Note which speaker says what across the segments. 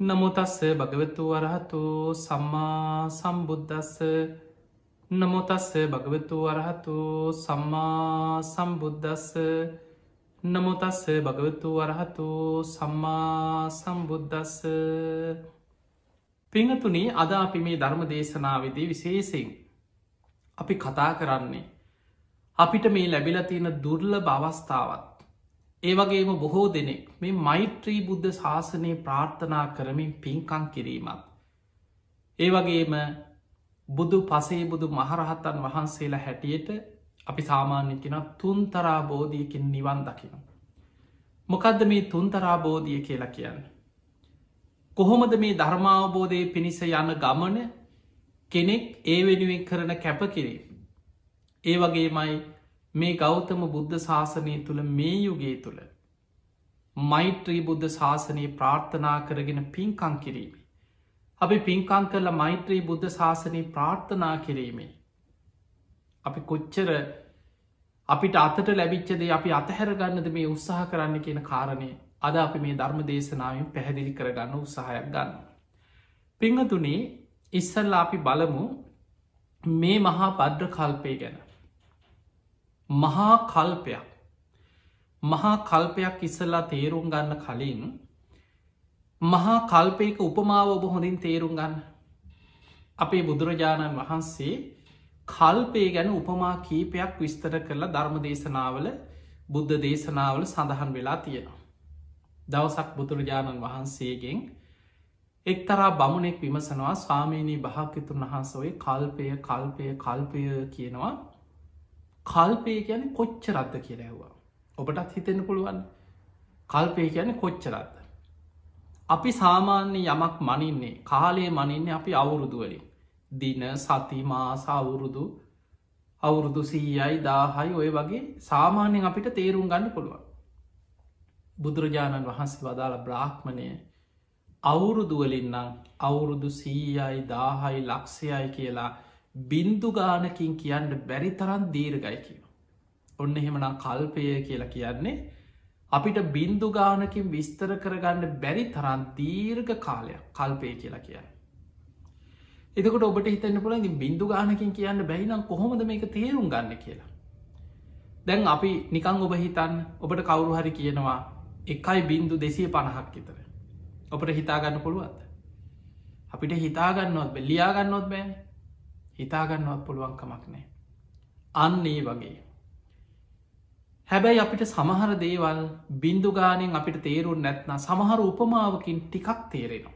Speaker 1: නමුතස්ස භගවතු වරහතු සම්මා සම්බුද්ධස්ස නමුතස්ස භගවතු වරහතු සම්මා සම්බුද්ධස්ස නමුතස්ස භගවතු වරහතු සම්මා සම්බුද්ධස්ස පිංහතුනි අද අපි මේ ධර්ම දේශනාවදී විශේසිෙන් අපි කතා කරන්නේ අපිට මේ ලැබිල තියෙන දුර්ල බවස්ථාවත් ඒවගේම බොහෝ දෙනෙක් මේ මෛත්‍රී බුද්ධ ශාසනය ප්‍රාර්ථනා කරමින් පින්කං කිරීමත්. ඒවගේම බුදු පසේ බුදු මහරහත්තන් වහන්සේලා හැටියට අපි සාමාන්‍ය කෙන තුන්තරා බෝධියකින් නිවන් දකින. මොකදද මේ තුන්තරා බෝධිය කියලා කියන්න. කොහොමද මේ ධර්මාවබෝධය පිණිස යන ගමන කෙනෙක් ඒ වෙනුවෙන් කරන කැපකිරීම. ඒ වගේමයි මේ ගෞතම බුද්ධ ශාසනය තුළ මේ යුගේ තුළ මෛත්‍රී බුද්ධ ශාසනයේ ප්‍රාර්ථනා කරගෙන පින්කං කිරීමේ. අපි පින්කං කරල මෛත්‍රී බුද්ධ ශාසනයේ ප්‍රාර්ථනා කිරීමේ. අපි කොච්චර අපිට අතට ලැබිච්චදේ අපි අතහැරගන්නද මේ උත්සාහ කරන්න කියන කාරණය අද අපි මේ ධර්ම දේශනාවෙන් පැහැදිලි කරගන්න උත්සාහයක් ගන්න. පිංහතුනේ ඉස්සල්ලා අපි බලමු මේ මහා පද්්‍ර කල්පය ගැන. මහා කල්පයක්. මහා කල්පයක් ඉස්සල්ලා තේරුම් ගන්න කලින් මහා කල්පයක උපමාව ඔබ හොඳින් තේරුම් ගන්න. අපේ බුදුරජාණන් වහන්සේ කල්පය ගැන උපමා කීපයක් විස්තර කරලා ධර්ම දේශනාවල බුද්ධ දේශනාවල සඳහන් වෙලා තියෙනවා. දවසක් බුදුරජාණන් වහන්සේගෙන් එක්තරා බමුණෙක් විමසනවා ස්වාමීනී භාකිතුන් වහන්සෝය කල්පය කල්පය කල්පය කියනවා. කල්පය කියන කොච්චරත්ද කියලැහවා. ඔබටත් හිතෙන පුළුවන් කල්පය කියන කොච්චරත්ද. අපි සාමාන්‍ය යමක් මනින්නේ කාලේ මනින්නේ අපි අවුරුදුවලින්. දින සතිමාස අවුරුදු අවුරුදු සීයයි දාහයි ඔය වගේ සාමාන්‍යෙන් අපිට තේරුම් ගන්න පුළුවන්. බුදුරජාණන් වහන්සේ වදාළ බ්‍රාහ්මණය අවුරුදුවලින්නම් අවුරුදු සීයයි දාහයි ලක්ෂයයි කියලා බින්දු ගානකින් කියන්න බැරි තරන් දීර්ගයි කියන. ඔන්න එහෙමනම් කල්පය කියලා කියන්නේ අපිට බින්දු ගානකින් විස්තර කරගන්න බැරි තරන් දීර්ග කාලයක් කල්පය කියලා කියන්න. එතකට ඔබට හිතන්න පුළ බින්දු ගානකින් කියන්න බැයිනම් කොහොමද මේක තේරුම් ගන්න කියලා. දැන් අපි නිකං ඔබ හිතන්න ඔබට කවුරු හරි කියනවා එකයි බින්දු දෙසිය පණහක් විතර. ඔපට හිතාගන්න පුළුවන්ද. අපිට හිතාගන්නවත් බෙල්ලියාගන්නොත් බෑනේ හිතාගන්නවත් පුළුවන්කමක් නෑ. අන්න ඒ වගේ. හැබැයි අපිට සමහර දේවල් බින්දුගානෙන් අපිට තේරුම් නැත්න සමහර උපමාවකින් ටිකක් තේරෙනවා.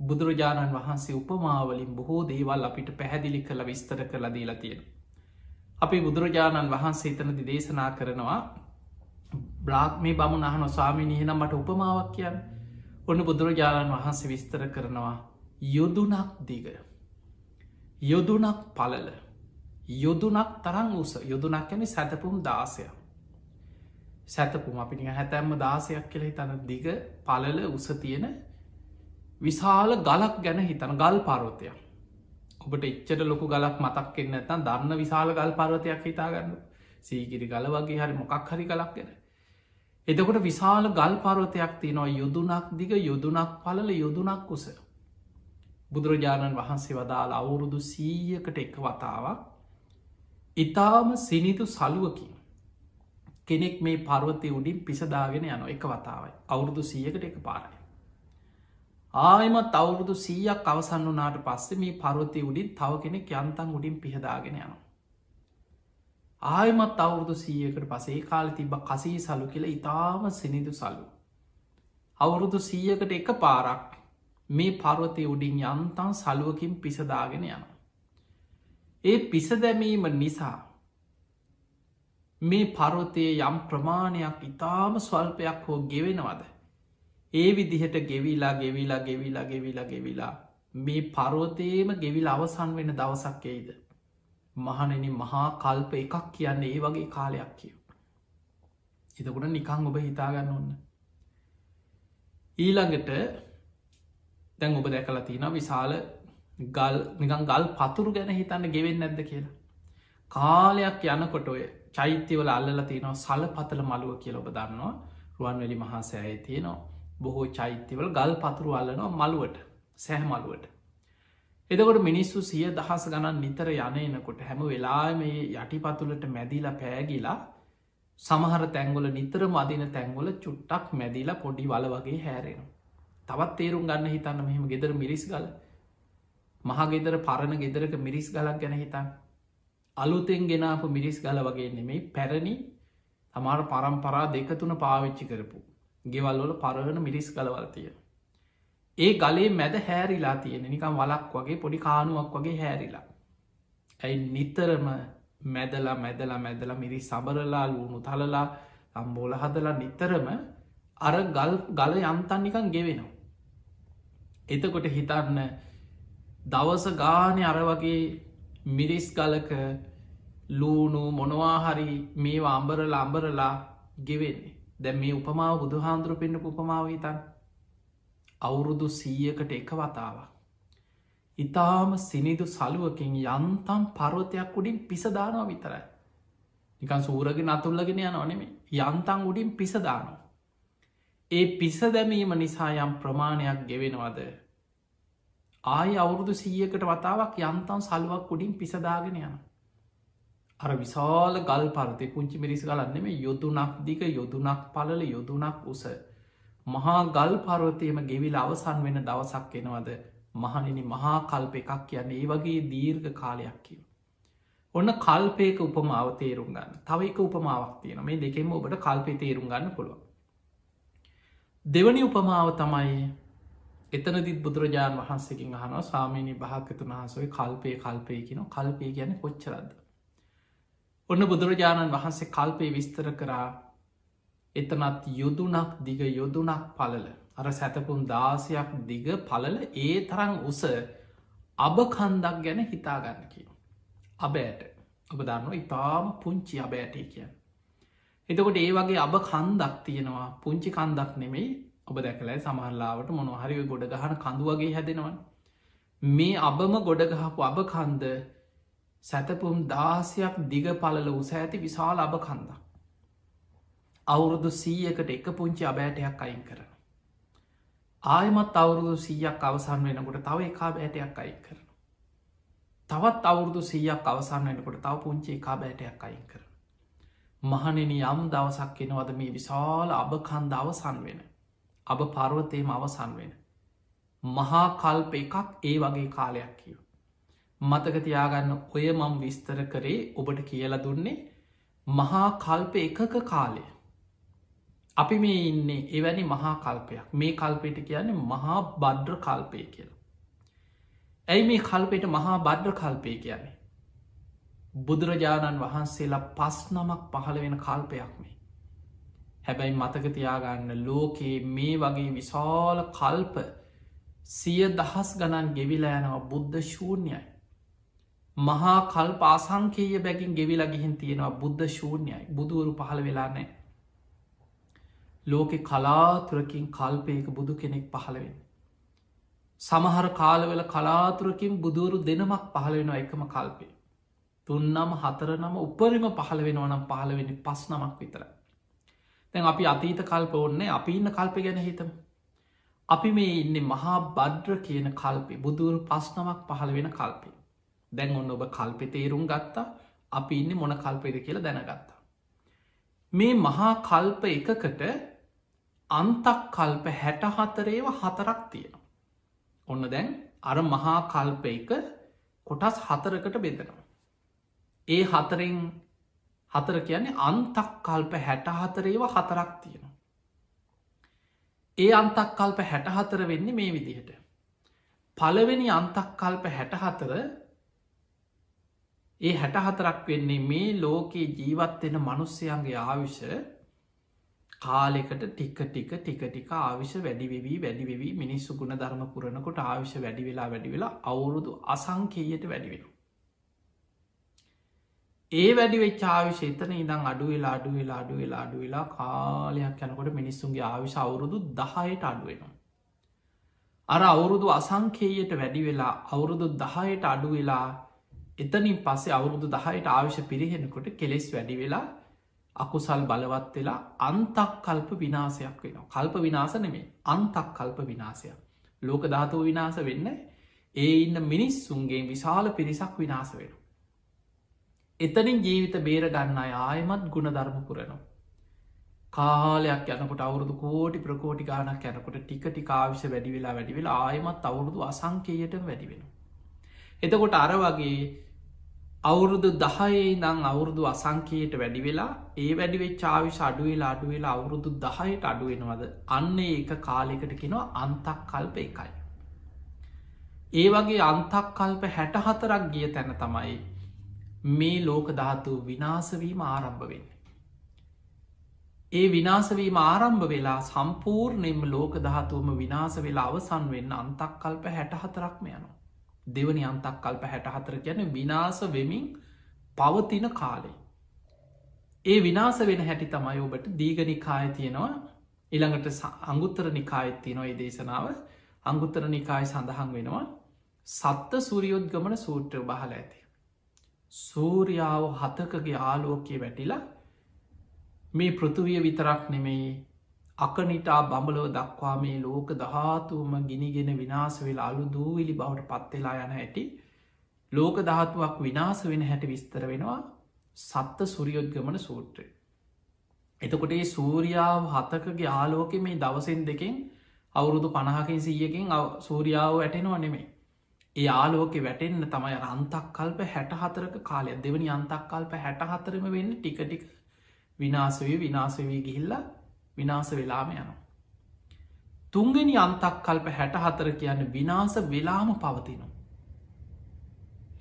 Speaker 1: බුදුරජාණන් වහන්සේ උපමාවලින් බොහෝ දේවල් අපිට පැහැදිලි කළ විස්තර කළ දීලා තියෙන. අපි බුදුරජාණන් වහන්සේ එතනදි දේශනා කරනවා බ්‍රාග්මේ බමුණ අහන ස්වාමිනියනම් මට උපමාවක් කියන්න ඔන්න බුදුරජාණන් වහන්සේ විස්තර කරනවා යුදුනක් දිග. යොදුනක් පලල යොදුනක් තරං උස. යොදුනක් ඇන සැතපුම් දාසය සැතපුම් අපිනි හැතැම්ම දාසයක් කෙළ හිතන දිග පලල උස තියෙන විශාල ගලක් ගැන හිතන ගල් පරෝතයක් ඔබට එච්චට ලොකු ගලක් මතක් එන්න ඇතන් දන්න විශාල ගල් පරවතයක් හිතාගන්න සීගිරි ගල වගේ හරි මොකක් හරි කලක් ගැන. එතකොට විශාල ගල් පරවතයක් තියනවා. යුදුනක් දිග යුදුනක් පලල යුදුනක් උස. බුදුරජාණන් වහන්සේ වදාළ අවුරුදු සීයකට එක වතාවක් ඉතාම සිනිතු සලුවකින් කෙනෙක් මේ පර්වතය උඩින් පිසදාගෙන යන එක වතාවයි අවුරුදු සීයකට එක පාරයි. ආයමත් අවුරුදු සීයක් අවසන්න වනාට පස්සේ මේ පර්වතය උඩින් තව කෙනෙක් යන්තන් උඩින් පිහදාගෙන යනවා. ආයමත් අවුරුදු සීයකට පසේ කාල තිබ කසී සලු කියල ඉතාම සිනිදු සලු. අවුරුදු සීයකට එක පාරක් මේ පර්වතය උඩින් යන්තන් සලුවකින් පිසදාගෙන යන. ඒ පිස දැමීම නිසා මේ පර්වතයේ යම් ප්‍රමාණයක් ඉතාම ස්වල්පයක් හෝ ගෙවෙනවද. ඒ විදිහට ගෙවිලා ගෙවිලා ගෙවිලා ගෙවිලා ගෙවිලා මේ පරෝතයේම ගෙවිල් අවසන් වෙන දවසක් එයිද. මහනෙන මහා කල්ප එකක් කියන්නේ ඒ වගේ කාලයක් කියව. එතකුට නිකං ඔබ හිතාගන්න ඔන්න. ඊළඟට දැන් ඔබ දැකලා තියෙන විශාල ගල් නිකන් ගල් පතුරු ගැන හිතන්න ගෙවෙන් නැද්ද කියලා. කාලයක් යනකොට ඔය චෛත්‍යවල අල්ලල තියෙනවා සල පතල මළුව කියල ඔබ දන්නවා රුවන්වැලි මහා සෑය තියෙනවා බොහෝ චෛත්‍යවල ගල් පතුරු අල්ලනවා මළුවට සැහ මළුවට එදකොට මිනිස්සු සිය දහස් ගණන් නිතර යන එනකොට හැම වෙලා මේ යටිපතුලට මැදිලා පෑගිලා සමහර තැංගොල නිතර මදින තැංගොල චුට්ටක් මැදිලා පොඩි වල වගේ හැරෙන. තවත් තේරුම් ගන්න හිතන්න මෙහෙම ගෙදර මිරිස් ගල මහගෙදර පරණ ගෙදරක මිරිස් ගලක් ගැන හිතන් අලුතෙන් ගෙනාපු මිරිස් ගල වගේ නෙමෙයි පැරණි තමාර පරම්පරා දෙක තුන පාවිච්චි කරපු ගෙවල්වල පරණ මිරිස් ගලවල්තිය ඒ ගලේ මැද හැරිලා තියෙන නිකම් වලක් වගේ පොඩි කානුවක් වගේ හැරිලා. ඇයි නිතරම මැදලා මැදලා මැදලා මිරි සබරලා ලූුණු තලලා අම්බෝල හදලා නිතරම අර ගල් ගල යන්තන් නිකන් ගෙවෙනවා. එතකොට හිතන්න දවස ගානය අර වගේ මිරිස් ගලක ලූුණු මොනවාහරි මේවා අම්බරලා අම්බරලා ගෙවෙන්නේ දැ මේ උපමාව බුදු හාන්දුරු පෙන්න්න උපමාව හිතන් අවුරුදු සීයකට එක වතාවක්. ඉතාම සිනිදු සලුවකින් යන්තම් පරවතයක් උඩින් පිසදානවා විතරයි. නිකන් සූරගෙන අතුල්ලගෙන යන නොනෙමේ යන්තන් උඩින් පිසදානවා. ඒ පිස දැමීම නිසා යම් ප්‍රමාණයක් ගෙවෙනවද. ආය අවුරුදු සීයකට වතාවක් යන්තම් සල්ුවක් උඩින් පිසදාගෙන යන. අර විශාල ගල් පරතය පුංචි මිරිස් ගලන්නෙම යොදුනක් දික යොදුනක් පලල යොදුනක් උස මහා ගල් පරවතයම ගෙවිල අවසන් වෙන දවසක් එනවද මහනිනි මහා කල්ප එකක් කියන්න ඒ වගේ දීර්ඝ කාලයක් කිව. ඔන්න කල්පයක උපමාව තේරුම් ගන්න තව එක උපමාවක් තියෙන මේ දෙකෙම ඔබට කල්පය තේරුම් ගන්න පුළුව. දෙවනි උපමාව තමයි එතනදිත් බුදුරජාණන් වහන්සකින් අහනවා සාමීනි භාකතුන් වහසොයි කල්පය කල්පය කියන කල්පය ගැන කොච්චරද. ඔන්න බුදුරජාණන් වහන්සේ කල්පය විස්තර කරා එතනත් යුදුනක් දිග යොදුනක් පලල අර සැතපුම් දාසයක් දිග පලල ඒ තරං උස අබකන්දක් ගැන හිතාගන්න කිය. අබෑට ඔබ දන්න ඉතාම පුංචි අබෑටේ කිය. එතකොට ඒ වගේ අබ කන්දක් තියෙනවා පුංචි කන්දක් නෙමෙයි ඔබ දැකලයි සමහරලාවට මොනොහරි ගොඩ ගහන කඳුවගේ හැදෙනවන්. මේ අබම ගොඩගහපු අබ කන්ද සැතපුම් දාසයක් දිග පලල උස ඇති විශාල අබ කන්දක්. අවුරුදු සීයකට එක පුංචි අබෑටයක් අයින් කරන. ආයමත් අවුරුදු සීයක් අවසන් වෙනකොට තව එකා බෑටයක් අයින් කරන. තවත් අවුරුදු සීයක් අවසන් වෙනකොට තව පුංචි එකා බෑටයක් අයින් කරන. මහනෙන යම් දවසක් එනවද මේ විශාල අබකන්ද අවසන් වෙන. අබ පර්වතයම අවසන් වෙන. මහා කල්ප එකක් ඒ වගේ කාලයක් කියව. මතකතියාගන්න ඔය මම් විස්තර කරේ ඔබට කියලා දුන්නේ මහා කල්ප එකක කාලය අපි මේ ඉන්නේ එවැනි මහා කල්පයක් මේ කල්පයට කියන්නේ මහා බද්්‍ර කල්පය කියලා. ඇයි මේ කල්පයට මහා බද්්‍ර කල්පය කියන්නේ. බුදුරජාණන් වහන්සේලා පස් නමක් පහළ වෙන කල්පයක් මේ. හැබැයි මතකතියාගන්න ලෝකයේ මේ වගේ විශාල කල්ප සිය දහස් ගණන් ගෙවිලා යනවා බුද්ධ ශූන්‍යයි. මහා කල් පාසංකේය බැකින් ගෙවිලා ගිහින් තියෙනවා බුද්ධ ශූන්‍යයි බුදුවරු පහළ වෙලා නෑ ලෝකෙ කලාතුරකින් කල්පයක බුදු කෙනෙක් පහළවෙන්. සමහර කාලවෙල කලාතුරකින් බුදුවරු දෙනමක් පහළ වෙන එකම කල්පේ. තුන්නම හතර නම උපරිම පහළ වෙනවනම් පහළවෙනි පස් නමක් විතර. තැන් අපි අතීත කල්ප ඔන්නේ අපි ඉන්න කල්ප ගැන හිතම. අපි මේ ඉන්න මහා බද්්‍ර කියන කල්පේ බුදුවරු පස් නමක් පහළ වෙන කල්පේ. දැන් ඔන්න ඔබ කල්පෙ තේරුම් ගත්තා අපි ඉන්න මොන කල්පයද කියලා දැනගත්තා. මේ මහා කල්ප එකකට අන්තක් කල්ප හැට හතරේව හතරක් තියෙනවා. ඔන්න දැන් අර මහා කල්ප එක කොටස් හතරකට බෙදෙනවා. ඒ හතරෙන් හතර කියන්නේ අන්තක් කල්ප හැට හතරේව හතරක් තියෙනවා. ඒ අන්තක් කල්ප හැට හතර වෙන්නේ මේ විදිහට. පළවෙනි අන්තක් කල්ප හැට හතර ඒ හැට හතරක් වෙන්නේ මේ ලෝකයේ ජීවත්වෙන මනුස්සයන්ගේ ආවිෂ කාලෙකට ටික්ක ටික ටික ටික ආවිශ වැඩිවෙවී වැඩිවෙවී මිනිස්සු ගුණ ධර්ම පුරණකොට ආවිශ වැඩි වෙලා වැඩි වෙලා අවුරුදු අසංකේයට වැඩිවෙන. ඒ වැඩි වෙච්චාවිශ එතන ඉදං අඩු වෙලා අඩු වෙලා අඩු වෙලා අඩු වෙලා කාලයක් යැනකොට මිනිස්සුන්ගේ ආවිශ අවුරුදු දහයට අඩුවෙනවා. අර අවුරුදු අසංකේයට වැඩි වෙලා අවුරුදු දහයට අඩු වෙලා එතනින් පස්සේ අවුරුදු දහයට ආවිශ පිරිහෙනකොට කෙලෙස් වැඩි වෙලා අකුසල් බලවත් වෙලා අන්තක් කල්ප විනාසයක් වෙන කල්ප විනාස නෙමේ අන්තක් කල්ප විනාසයක් ලෝක ධාතුව විනාස වෙන්න ඒ ඉන්න මිනිස්සුන්ගේ විශාල පිරිසක් විනාස වෙන. එතනින් ජීවිත බේර ගන්න අය ආයමත් ගුණ ධර්ම පුරනවා. කාලයක් යනකොට අවුරුදු කෝටි ප්‍රකෝටි ගානක් යනකොට ටික ටිකාවිශ වැඩි වෙලා වැඩි වෙලා ආයමත් අවුරුදු අසංකයට වැඩි වෙන. එතකොට අර වගේ අවුරුදු දහයේ දං අවුරුදු අසංකයට වැඩි වෙලා ඒ වැඩිවෙ චාවිශ අඩුවෙලා අඩුවෙලා අවුරුදු දහයට අඩුවෙනවද අන්න ඒක කාලෙකට කෙනවා අන්තක් කල්ප එකයි. ඒ වගේ අන්තක් කල්ප හැට හතරක් ගිය තැන තමයි මේ ලෝක ධාතු විනාසවීම ආරම්භ වෙන්න. ඒ විනාසවීම ආරම්භ වෙලා සම්පූර්ණයෙන්ම ලෝක ධාතුවම විනාස වෙලා අවසන් වෙන්න අන්තක් කල්ප හැට හතරක්ම යනවා. දෙවනි අන්තක් කල්ප හැට හතර ගැන විනාස වෙමින් පවතින කාලේ. ඒ විනාස වෙන හැටි තමයි ඔබට දීගනිකාය තියෙනවා ඉළඟට අංගුත්තර නිකායත් තියෙනවා ඒ දේශනාව අංගුත්තර නිකාය සඳහන් වෙනවා සත්ත සූරියෝද්ගමන සූට්‍ර බහල ඇති. සූරියාව හතකගේ ආලෝකය වැටිලා මේ පෘතුවිය විතරක් නෙමෙයි අකනිටා බඹලව දක්වා මේ ලෝක දහතුවම ගිනිගෙන විනාස වෙලා අලු දූවිලි බවට පත්වෙලා යන ඇති ලෝක ධාතුවක් විනාස වෙන හැට විස්තර වෙනවා සත්ත සුරියොද්ගමන සූත්‍රය. එතකොට ඒ සූරියාව හතකගේ ආලෝක මේ දවසෙන් දෙකින් අවුරුදු පණහකින් සීයකින් සූරියාව වැටෙනවා නෙමේ. ඒ ආලෝක වැටෙන්න්න තමයි අන්තක් කල්ප හැට හතරක කාලය දෙවනි අන්තක් කල්ප හැට හතරම වෙන්න ටිකටික විනාසවී විනාසවී ගිහිල්ලා විනාස වෙලාම යනවා. තුන්ගෙන අන්තක් කල්ප හැට හතර කියන්න විනාස වෙලාම පවතිනවා.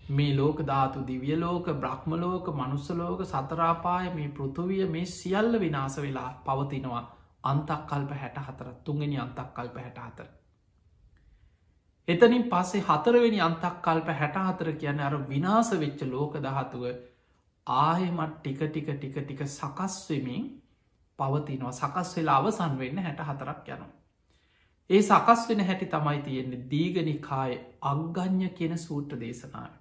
Speaker 1: මේ ලෝක ධාතු දිවියලෝක බ්‍රහ්මලෝක මනුස්සලෝක සතරාපාය මේ පෘතුවිය මේ සියල්ල විනාස වෙලා පවතිනවා අන්තක් කල්ප හැට හතර තුන්ගෙන අන්තක් කල්ප හැට හතර. එතනින් පස්සේ හතරවෙනි අන්තක් කල්ප හැට හතර කියන අර විනාස වෙච්ච ලෝක දහතුව ආයමත් ටික ටික ටික ටික සකස්වෙමින් පවතිනවා සකස් වෙලා අවසන් වෙන්න හැට හතරක් යනවා. ඒ සකස් වෙන හැටි තමයි තියෙන්නේ දීගනිකාය අග්ගඥ කියන සූට්‍ර දේශනාව.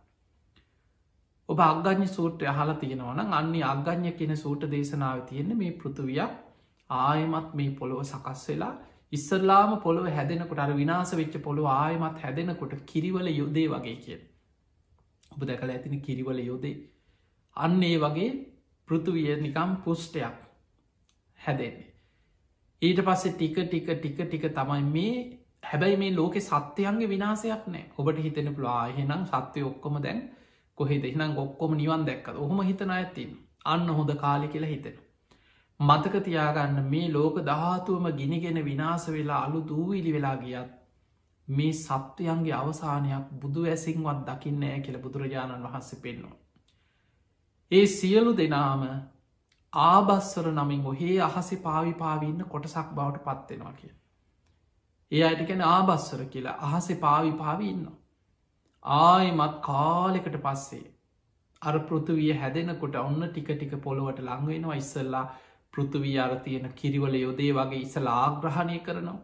Speaker 1: ඔබ අග්ගඥ සූට්‍රය අහලා තියෙනවන අන්නේ අග්ගඥ කියන සූට දේශනාව තියෙන්නේ මේ පෘතුවියක් ආයමත් මේ පොළොව සකස් වෙලා ඉස්සරලාම පොළොව හැදෙනකොට අර විනාස වෙච්ච පොළොව ආයමත් හැදෙනකොට කිරිවල යුදේ වගේ කිය. ඔබ දැකල ඇතින කිරිවල යොදේ අන්න ඒ වගේ පෘතුවිය නිකම් පුෂ්ටයක් හැදෙන්නේ. ඊට පස්සේ ටික ටික ටික ටික තමයි මේ හැබැයි මේ ලෝකෙ සත්‍යයන්ගේ විනාසයක් නෑ ඔබට හිතෙන පුලා එහෙනම් සත්‍යය ඔක්කොම දැන් කොහෙද එහිනම් ඔක්කොම නිවන් දැක්කද ඔහොම හිතන ඇතින් අන්න හොඳ කාලි කියලා හිතෙන. මතක තියාගන්න මේ ලෝක දහතුවම ගිනිගෙන විනාස වෙලා අලු දූවිලි වෙලා ගියත් මේ සත්වයන්ගේ අවසානයක් බුදු ඇසින්වත් දකින්නෑ කියල බුදුරජාණන් වහන්සේ පෙන්නවා. ඒ සියලු දෙනාම ආබස්සර නමින් ඔහේ අහසි පාවි පාවින්න කොටසක් බවට පත්වෙනවා කිය. ඒ අයටකැන ආබස්සර කියලා අහසේ පාවි පාවින්න. ආයමත් කාලෙකට පස්සේ අර පෘතුවිය හැදෙනකොට ඔන්න ටික ටික පොළොවට ලංවෙනවා ඉස්සල්ලා පෘතුවී අර තියෙන කිරිවල යොදේ වගේ ඉස්සල ආග්‍රහණය කරනවා.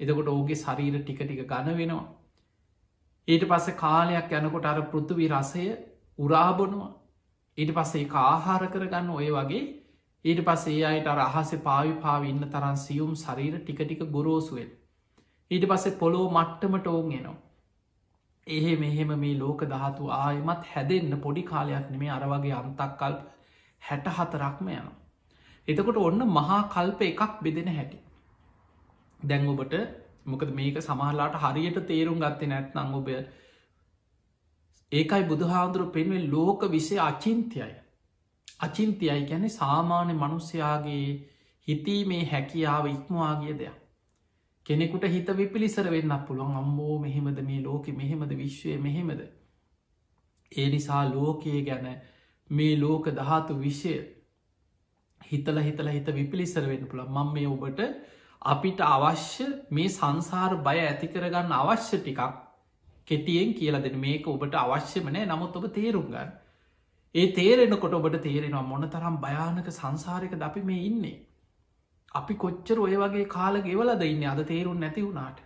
Speaker 1: එතකොට ඕගේ ශරීර ටික ටික ගණ වෙනවා. ඊට පස්සේ කාලයක් යනකොට අර පෘතුවි රසය උරාබොනවා ඊට පස්සේ ආහාර කරගන්න ඔය වගේ. ඊට පස්සේ අයට අහස පාවි පාවින්න තරන් සියුම් ශරීර ටිකටික ගොරෝසුවෙන් ඊට පස්සේ පොලෝ මට්ටමට ඕන් එනවා. එහෙ මෙහෙම මේ ලෝක දහතු ආයමත් හැදෙන්න්න පොඩි කාලයක් නෙමේ අරවගේ අන්තක් කල්ප හැට හතරක්ම යනවා. එතකොට ඔන්න මහා කල්ප එකක් බෙදෙන හැටි දැන් ඔබට මොකද මේක සමහලාට හරියට තේරුම් ගත්තේ නැත්නං ඔබය ඒකයි බුදුහාදුරු පෙන්වෙන් ලෝක විසේ අචින්තයයි. අචින්තයයි ගැන සාමාන්‍ය මනුස්්‍යයාගේ හිතීමේ හැකියාව ඉක්මවාගේ දෙයක්. කෙනෙකුට හිත විපිලිසර වෙන්න පුළුවන් අම්බෝ මෙහෙමද මේ ලෝක මෙහෙමද විශ්වය මෙහෙමද. ඒ නිසා ලෝකයේ ගැන මේ ලෝක දහතු විෂය හිතල හිතල හිත විපිලිසර වෙන්න පුළ මං මේ ඔබට අපිට අවශ්‍ය මේ සංසාර බය ඇති කරගන්න අවශ්‍ය ටිකක් කෙටියෙන් කියලා දෙන මේක ඔබට අවශ්‍යමනෑ නමුත් ඔබ තේරුම්ගන්න. ඒ තේරෙනකොට ඔබට තේරෙනවා මොන තරම් භයානක සංසාරක ද අපි මේ ඉන්නේ. අපි කොච්චර ඔය වගේ කාල ගෙවලද ඉන්න අද තේරුම් නැති වුණාට.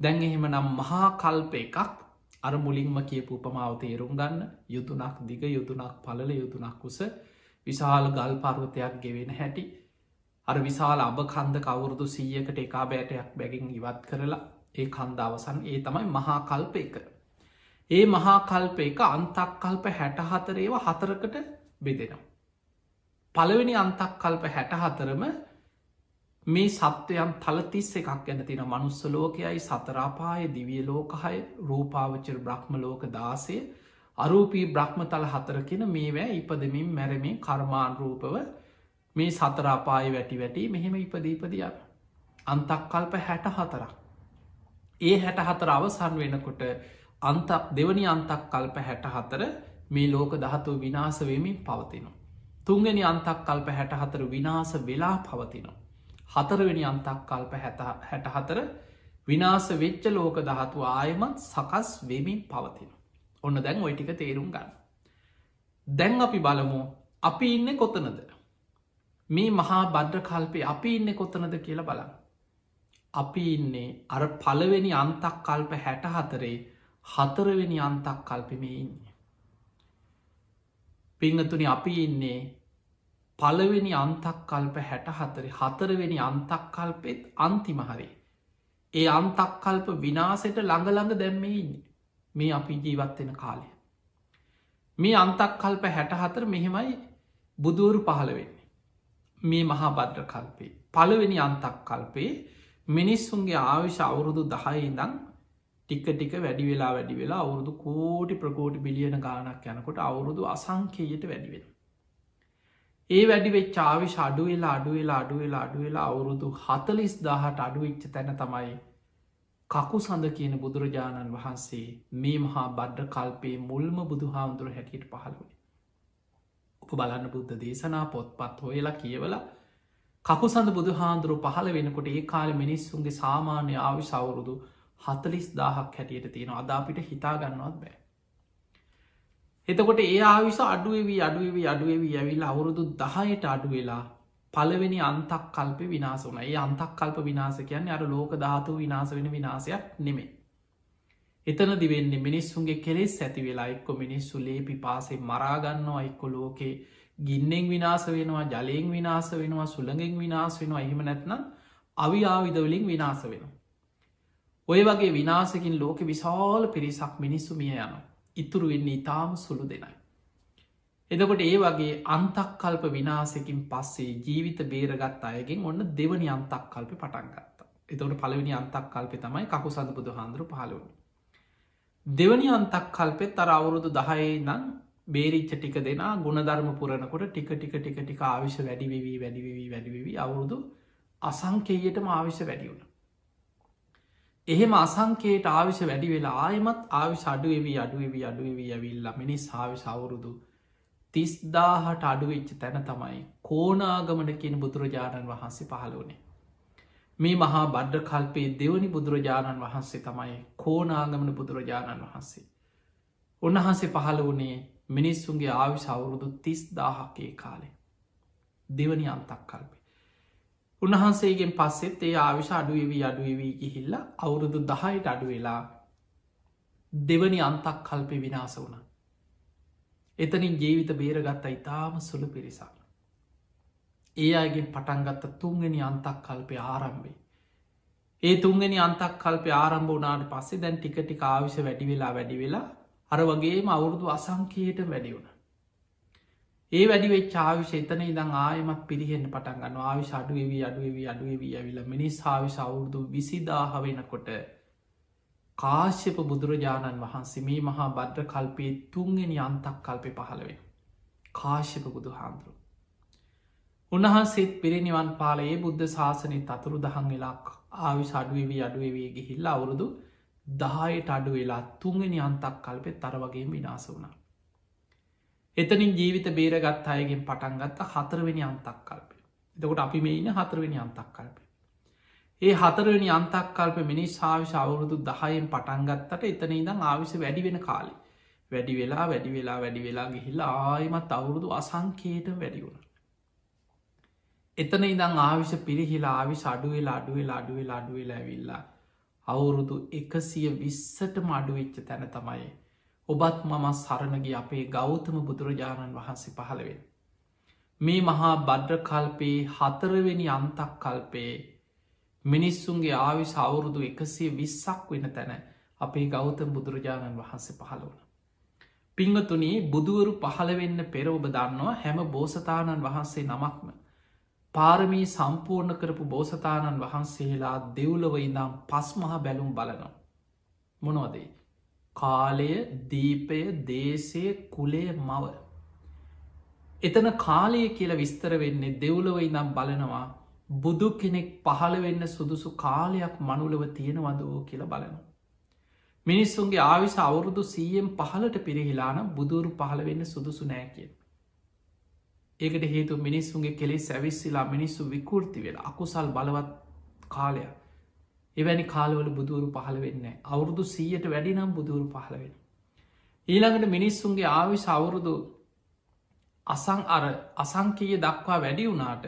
Speaker 1: දැන් එහෙම නම් මහා කල්ප එකක් අර මුලින්ම කියපු උපමාව තේරුම් ගන්න යුතුනක් දිග යුතුනක් පලල යුතුනක් උස විශාල ගල් පර්වතයක් ගෙවෙන හැටි අර විශාල අබ කන්ද කවුරුදු සීයකට එකා බෑටයක් බැගින් ඉවත් කරලා ඒ කන්ද අවසන් ඒ තමයි මහා කල්ප එක. ඒ මහා කල්ප එක අන්තක් කල්ප හැට හතරේව හතරකට බෙදෙනවා. පළවෙනි අන්තක් කල්ප හැට හතරම මේ සත්වයන් තලතිස්ස එකක් ගැන තින මනුස්ස ලෝකයයි සතරාපාය දිවිය ලෝකහය රූපාවචර බ්‍රහ්ම ලෝක දාසය අරූපී බ්‍රහ්මතල හතරකෙන මේවැ ඉපදමින් මැරමින් කර්මාන් රූපව මේ සතරාපාය වැටි වැටි මෙහෙම ඉපදීපදියක් අන්තක් කල්ප හැට හතරක් ඒ හැට හතර අවසන් වෙනකොට අන්තක් දෙවනි අන්තක් කල්ප හැට හතර මේ ලෝක දහතුව විනාසවමින් පවතිනවා. තුන්ගනි අන්තක් කල්ප හැට හතර විනාස වෙලා පවතිනවා. හතරවෙනි අන්තක් කල්ප හැට හතර විනාස වෙච්ච ලෝක දහතු ආයමත් සකස් වෙමින් පවතින. ඔන්න දැන් ඔය ටික තේරුම් ගන්න. දැන් අපි බලමු අපි ඉන්න කොතනද. මේ මහා බද්්‍ර කල්පේ අපි ඉන්න කොතනද කියලා බලන්න. අපි ඉන්නේ අර පළවෙනි අන්තක් කල්ප හැට හතරේ හතරවෙනි අන්තක් කල්පමේ ඉන්නේ. පිංහතුනි අපි ඉන්නේ පළවෙනි අන්තක් කල්ප හැට හතරි හතරවෙනි අන්තක් කල්පෙත් අන්තිමහරේ. ඒ අන්තක් කල්ප විනාසට ළඟළඟ දැම්මඉන්නේ මේ අපි ජීවත්වෙන කාලය. මේ අන්තක් කල්ප හැට හතර මෙහෙමයි බුදුවරු පහළ වෙන්නේ. මේ මහා බද්්‍ර කල්පේ. පළවෙනි අන්තක් කල්පේ මිනිස්සුන්ගේ ආවිශ අවුරුදු දහයිඉදං ටික්ක ටික වැඩි වෙලා වැඩි වෙලා අවුරුදු කෝටි ප්‍රකෝටි බිලියන ගානක් යනකොට අවුරුදු අසංකේයට වැඩිවෙන. ඒ වැඩි වෙච්චාවිශ අඩුවෙලා අඩුවෙලා අඩුවෙලා අඩුවෙලා අවුරුදු හතලිස් දාහට අඩුවිච්ච තැන තමයි කකු සඳ කියන බුදුරජාණන් වහන්සේ මේ මහා බඩ්ඩ කල්පේ මුල්ම බුදු හාමුදුර හැටියට පහළවනි. උප බලන්න බුද්ධ දේශනා පොත්පත් හොයලා කියවලා කකුසඳ බුදු හාන්දුරු පහළ වෙනකොට ඒ කාල මිනිස්සුන්ගේ සාමාන්‍ය ආවි සවුරුදු හතලිස් දාහක් හැටියට තියෙන අදාපිට හිතාගන්නවත් බෑ. එතකොට ඒ ආවිස අඩුවවී අඩුවවී අඩුවවී ඇවිල් අවුරුදු දහයට අඩු වෙලා පලවෙනි අන්තක් කල්ප විනාස වන ඒ අන්තක් කල්ප විනාස කියන්නේ අර ලෝක ධාතු විනාස වෙන විනාසයක් නෙමේ. එතන දිවෙන්නේ මිනිස්සුන්ගේ කෙලෙස් ඇති වෙලා එක්කො මිනිස්සු ලේපි පාසේ මරාගන්නවා එක්කො ලෝකේ ගින්නෙන් විනාස වෙනවා ජලයෙන් විනාස වෙනවා සුළඟෙන් විනාස වෙනවා එහෙම නැත්නම් අවිආවිදවලින් විනාස වෙනවා. ඔය වගේ විනාසකින් ලෝක විශාල පිරිසක් මිනිස්සු මිය යනවා. ඉතුරු වෙන්නේ ඉතාම සුළු දෙනයි. එදකොට ඒ වගේ අන්තක් කල්ප විනාසකින් පස්සේ ජීවිත බේරගත් අයගෙන් ඔන්න දෙවනි අන්තක් කල්ප පටන්ගත්ත. එතවට පළවෙනි අන්තක් කල්පෙ තමයි කකු සඳ බුදු හාන්දුරු පහලවන. දෙවනි අන්තක් කල්පෙත් තර අවුරුදු දහයේ නම් බේරිච්ච ටික දෙනා ගුණධර්ම පුරණකොට ටික ටික ටික ටික ආවිශ වැඩිවී වැඩිවී වැඩිවී අවුරුදු අසංකේයටම ආවිශ වැඩියුණ. එහෙම අසංකේට ආවිශ වැඩි වෙලා ආයමත් ආවිශ අඩුවවී අඩුවවී අඩුවවී ඇවිල්ල මිනිස් ආවි සවුරුදු තිස්දාහට අඩුවෙච්ච තැන තමයි කෝනාගමන කියන බුදුරජාණන් වහන්සේ පහළවනේ. මේ මහා බඩ්ඩ කල්පේ දෙවනි බුදුරජාණන් වහන්සේ තමයි කෝනාගමන බුදුරජාණන් වහන්සේ. උන්වහන්සේ පහළ වනේ මිනිස්සුන්ගේ ආවි සවුරුදු තිස් දාහකේ කාලේ. දෙවනි අන්තක් කල්පේ. උන්වහන්සේගෙන් පස්සෙත් ඒ ආවිශ අඩුවවී අඩුවවී ගිහිල්ල අවුරුදු දහයට අඩුවෙලා දෙවනි අන්තක් කල්පෙ විනාස වුණ. එතනින් ජීවිත බේරගත්ත ඉතාම සුළු පිරිසක්. ඒ අයගෙන් පටන්ගත්ත තුන්ගෙන අන්තක් කල්පය ආරම්භේ. ඒ තුන්ගෙන අන්තක් කල්පය ආරම්භ වනාට පස්සේ දැන් ටිකටි ආවිශ වැඩි වෙලා වැඩි වෙලා අර වගේම අවුරුදු අසංකයට වැඩි වුණ. ඒ වැඩිවෙ චාවිශ එතන ඉදං ආයමත් පිරිහෙන්න පටන්ගන්න ආවිශ අඩුවවී අඩුවවී අඩුවවී ඇවිල මිනිස් ආවිශ අවුරුදු විසිදාහ වෙනකොට කාශ්‍යප බුදුරජාණන් වහන්සේ මේ මහා බද්්‍ර කල්පයේ තුන්ගෙන අන්තක් කල්පය පහළවෙන. කාශ්‍යප බුදු හාන්දුරු. උන්වහන්සේත් පිරිනිවන් පාලයේ බුද්ධ ශාසනය තතුරු දහන් වෙලාක් ආවිශ අඩුවවී අඩුවවී ගිහිල්ල අවුරුදු දහයට අඩු වෙලා තුන්ගෙන අන්තක් කල්පෙ තර වගේ විනාස වුණා. එතනින් ජීවිත බේරගත් අයගෙන් පටන්ගත්ත හතරවෙනි අන්තක් කල්පය. එතකොට අපි මේ ඉන්න හතරවෙනි අන්තක් කල්පය. ඒ හතරවෙනි අන්තක් කල්ප මිනිස් ආවිශ අවුරුදු දහයෙන් පටන්ගත්තට එතන ඉදං ආවිශ වැඩි වෙන කාලි. වැඩි වෙලා වැඩි වෙලා වැඩි වෙලා ගිහිල්ල ආයමත් අවුරුදු අසංකේට වැඩි වුණ. එතන ඉදං ආවිශ පිරිහිලා ආවිශ අඩුවෙලා අඩුවෙලා අඩුවෙලා අඩුවෙලා ඇවිල්ලා අවුරුදු එකසිය විස්සට මඩුවෙච්ච තැන තමයි ඔබත් මම සරණගේ අපේ ගෞතම බුදුරජාණන් වහන්සේ පහළවෙන්. මේ මහා බද්්‍ර කල්පයේ හතරවෙනි අන්තක් කල්පයේ මිනිස්සුන්ගේ ආවි සවුරුදු එකසිය විස්සක් වෙන තැන අපේ ගෞතම බුදුරජාණන් වහන්සේ පහළ වුණ. පිංහතුනී බුදුවරු පහළ වෙන්න පෙර ඔබ දන්නවා හැම බෝසතාණන් වහන්සේ නමක්ම. පාරමී සම්පූර්ණ කරපු බෝසතාණන් වහන්සේලා දෙව්ලව ඉඳම් පස් මහ බැලුම් බලනවා. මොනවදේ. කාලය දීපය දේශය කුලේ මව. එතන කාලය කියල විස්තර වෙන්නේ දෙව්ලව ඉඳම් බලනවා බුදු කෙනෙක් පහළ වෙන්න සුදුසු කාලයක් මනුලව තියෙනවදෝ කියල බලනවා. මිනිස්සුන්ගේ ආවිස අවුරුදු සීයෙන් පහලට පිරිහිලාන බුදුරු පහළ වෙන්න සුදුසු නෑකිය. ඒකට හේතු මිනිස්සුන්ගේ කෙලෙ සැවිස්සිලා මිනිස්සු විකෘති වෙලා අකුසල් බලවත් කාලයක්. එවැනි කාලවල බුදුරු පහළ වෙන්න අවුරුදු සීයට වැඩි නම් බුදුරු පහළ වෙන. ඊළඟට මිනිස්සුන්ගේ ආවිශ අවුරුදු අසං අර අසංකීය දක්වා වැඩි වුනාට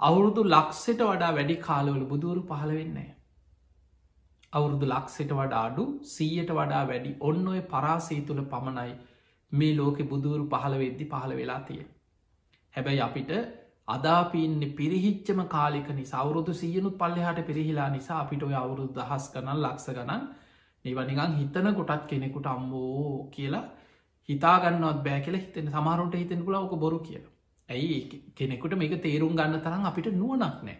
Speaker 1: අවුරුදු ලක්සෙට වඩා වැඩි කාලවල බුදුරු පහළ වෙන්නේ. අවුරුදු ලක්සෙට වඩා අඩු සීයට වඩා වැඩි ඔන්න ඔය පරාසී තුළ පමණයි මේ ලෝකෙ බුදුවරු පහළ වෙද්දි පහළ වෙලා තිය. හැබැයි අපිට අදාපින්න පිරිහිච්චම කාලික නිසා අවුරුදු සියනුත් පල්ලෙහාට පිරිහිලා නිසා අපිට ඔය අවුරුදු දහස් කනල් ලක්ස ගනන් නිවනිගන් හිතන කොටත් කෙනෙකුට අම්බෝ කියලා හිතාගන්නවත් බෑ කියල හිතෙන සමාරුන්ට හිතෙන පුලා ඕක බොරු කියලා. ඇයි කෙනෙකුට මේක තේරුම් ගන්න තරම් අපිට නුවනක් නෑ.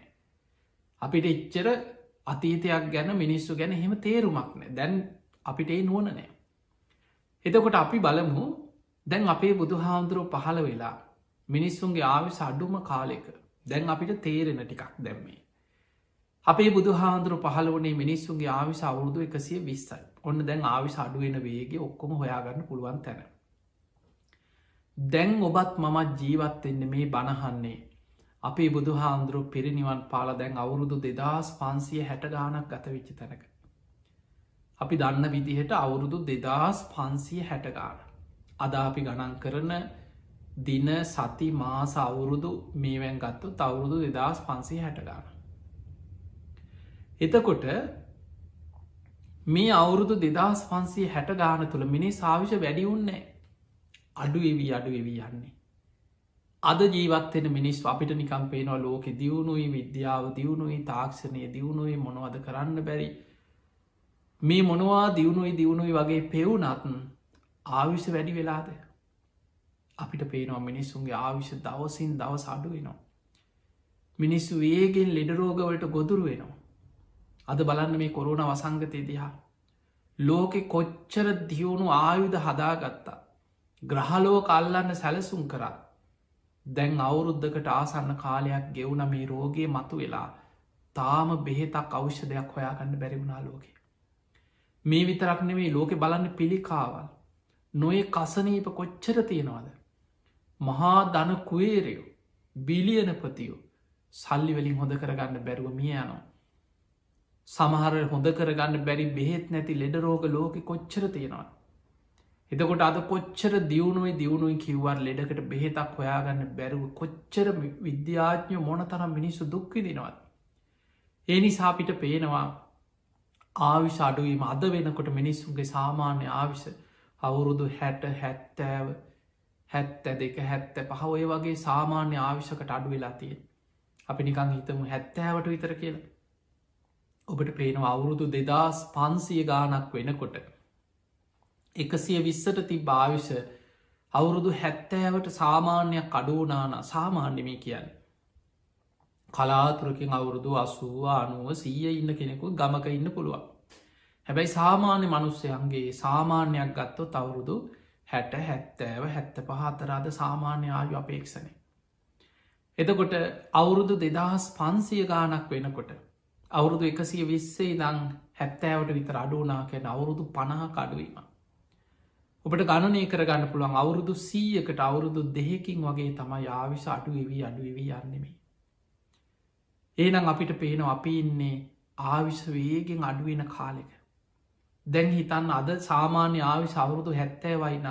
Speaker 1: අපිට එච්චර අතීතයක් ගැන මිනිස්සු ගැන හෙම තේරුමක් නෑ දැන් අපිට ඒ නුවන නෑ. එතකොට අපි බලමු දැන් අපේ බුදු හාමුදුරුව පහළ වෙලා මිනිස්සුන්ගේ ආවිස අඩුම කාලෙක දැන් අපිට තේරෙන ටිකක් දැම්මේ. අපේ බුදු හාන්දුරු පහල වනේ මිනිස්සුන්ගේ ආවිස අවුරුදු එකසිය විස්සයි ඔන්න දැන් ආවිස අඩුවෙන වේගේ ඔක්කොම හොයාගන්න පුළුවන් තැන. දැන් ඔබත් මමත් ජීවත්වෙන්න මේ බණහන්නේ අපේ බුදු හාන්දුරු පිරිනිවන් පාල දැන් අවුරුදු දෙදස් පන්සිය හැට ගානක් ගත වෙච්ච තැනක. අපි දන්න විදිහට අවුරුදු දෙදස් පන්සිය හැටගාන. අද අපි ගණන් කරන දින සති මාස අවුරුදු මේවැන් ගත්තු තවුරුදු දෙදස් පන්සී හැටගාන. එතකොට මේ අවුරුදු දෙදස් පන්සේ හැට ගාන තුළ මිනි සාවිෂ වැඩිවුන්නේ අඩු එවී අඩු එවී යන්නේ. අද ජීවත්වෙන මිනිස් අපිට නිකම් පේනවා ලෝකෙ දියුණුයි විද්‍යාව දියුණුයි තාක්ෂණය දියුණුයි මොනවද කරන්න බැරි. මේ මොනවා දියුණුයි දියුණුයි වගේ පෙවුනත්න් ආවිෂ වැඩි වෙලාද? අපිට පේනවා මිනිස්සුන්ගේ ආවිෂ දවසින් දවස අඩු වෙනවා. මිනිස්සු ඒගෙන් ලෙඩරෝගවලට ගොදුරු වෙනවා. අද බලන්න මේ කොරුණ වසංගතය දිහා ලෝකෙ කොච්චර දියුණු ආයුධ හදාගත්තා. ග්‍රහලෝ කල්ලන්න සැලසුම් කරත් දැන් අවුරුද්ධකට ආසන්න කාලයක් ගෙවුන මේ රෝගයේ මතු වෙලා තාම බෙහෙතක් අවශ්‍ය දෙයක් හොයාගන්න බැරිවුණා ලෝකෙ. මේ විතරක් නෙමේ ලෝකෙ බලන්න පිළිකාවල් නොය කසනීප කොච්චර තියෙනවාද. මහා දන කුවේරයෝ බිලියනපතියෝ සල්ලි වලින් හොඳ කරගන්න බැරුව මිය යනවා. සමහර හොඳ කරගන්න බැරි බෙහෙත් නැති ලෙඩ රෝග ලෝකෙ කොච්චර තියෙනවා. එතකොට අද කොච්චර දියුණුවයි දියුණුවයි කිව්වර් ලෙඩකට බෙහෙතක් හොයාගන්න බැරුව කොච්චර විද්‍යාඥ මොන තරම් මිනිස්සු දුක්විදිනවත්. ඒ නිසාපිට පේනවා ආවිශ අඩුවීම අද වෙනකොට මිනිස්සුන්ගේ සාමාන්‍ය ආවිශ අවුරුදු හැට හැත්තෑව හැත්ත දෙක හැත්ත පහ ඔය වගේ සාමාන්‍ය ආවිශකට අඩු වෙලා තිය. අපි නිකං හිතමු හැත්තෑවට විතර කියලා. ඔබට පේනවා අවුරුදු දෙදස් පන්සිය ගානක් වෙනකොට එකසිය විස්සට ති භාවිෂ අවුරුදු හැත්තෑවට සාමාන්‍යයක් අඩුවනාන සාමාන්‍යමී කියන්න. කලාතුරකින් අවුරුදු අසුවා අනුව සීය ඉන්න කෙනෙකු ගමක ඉන්න පුළුවන්. හැබැයි සාමාන්‍ය මනුස්සයන්ගේ සාමාන්‍යයක් ගත්තො තවුරුදු හැට හැත්තෑව හැත්ත පහතරාද සාමාන්‍ය ආයු අපේක්ෂණය. එතකොට අවුරුදු දෙදහස් පන්සිය ගානක් වෙනකොට අවුරුදු එකසිය විස්සේ දං හැත්තෑවට විතර අඩුනාකැන අවුරුදු පණහා කඩුවීම. ඔබට ගණනය කරගන්න පුළුවන් අවුරුදු සීයකට අවුරුදු දෙහෙකින් වගේ තමයි ආවිශ අඩු එවී අඩුවවී යන්නෙමේ. ඒනම් අපිට පේන අපි ඉන්නේ ආවිශ වේගෙන් අඩුවෙන කාලෙක. දැන් හිතන්න අද සාමාන්‍ය ආවිශ අවුරුදු හැත්තෑ වයින.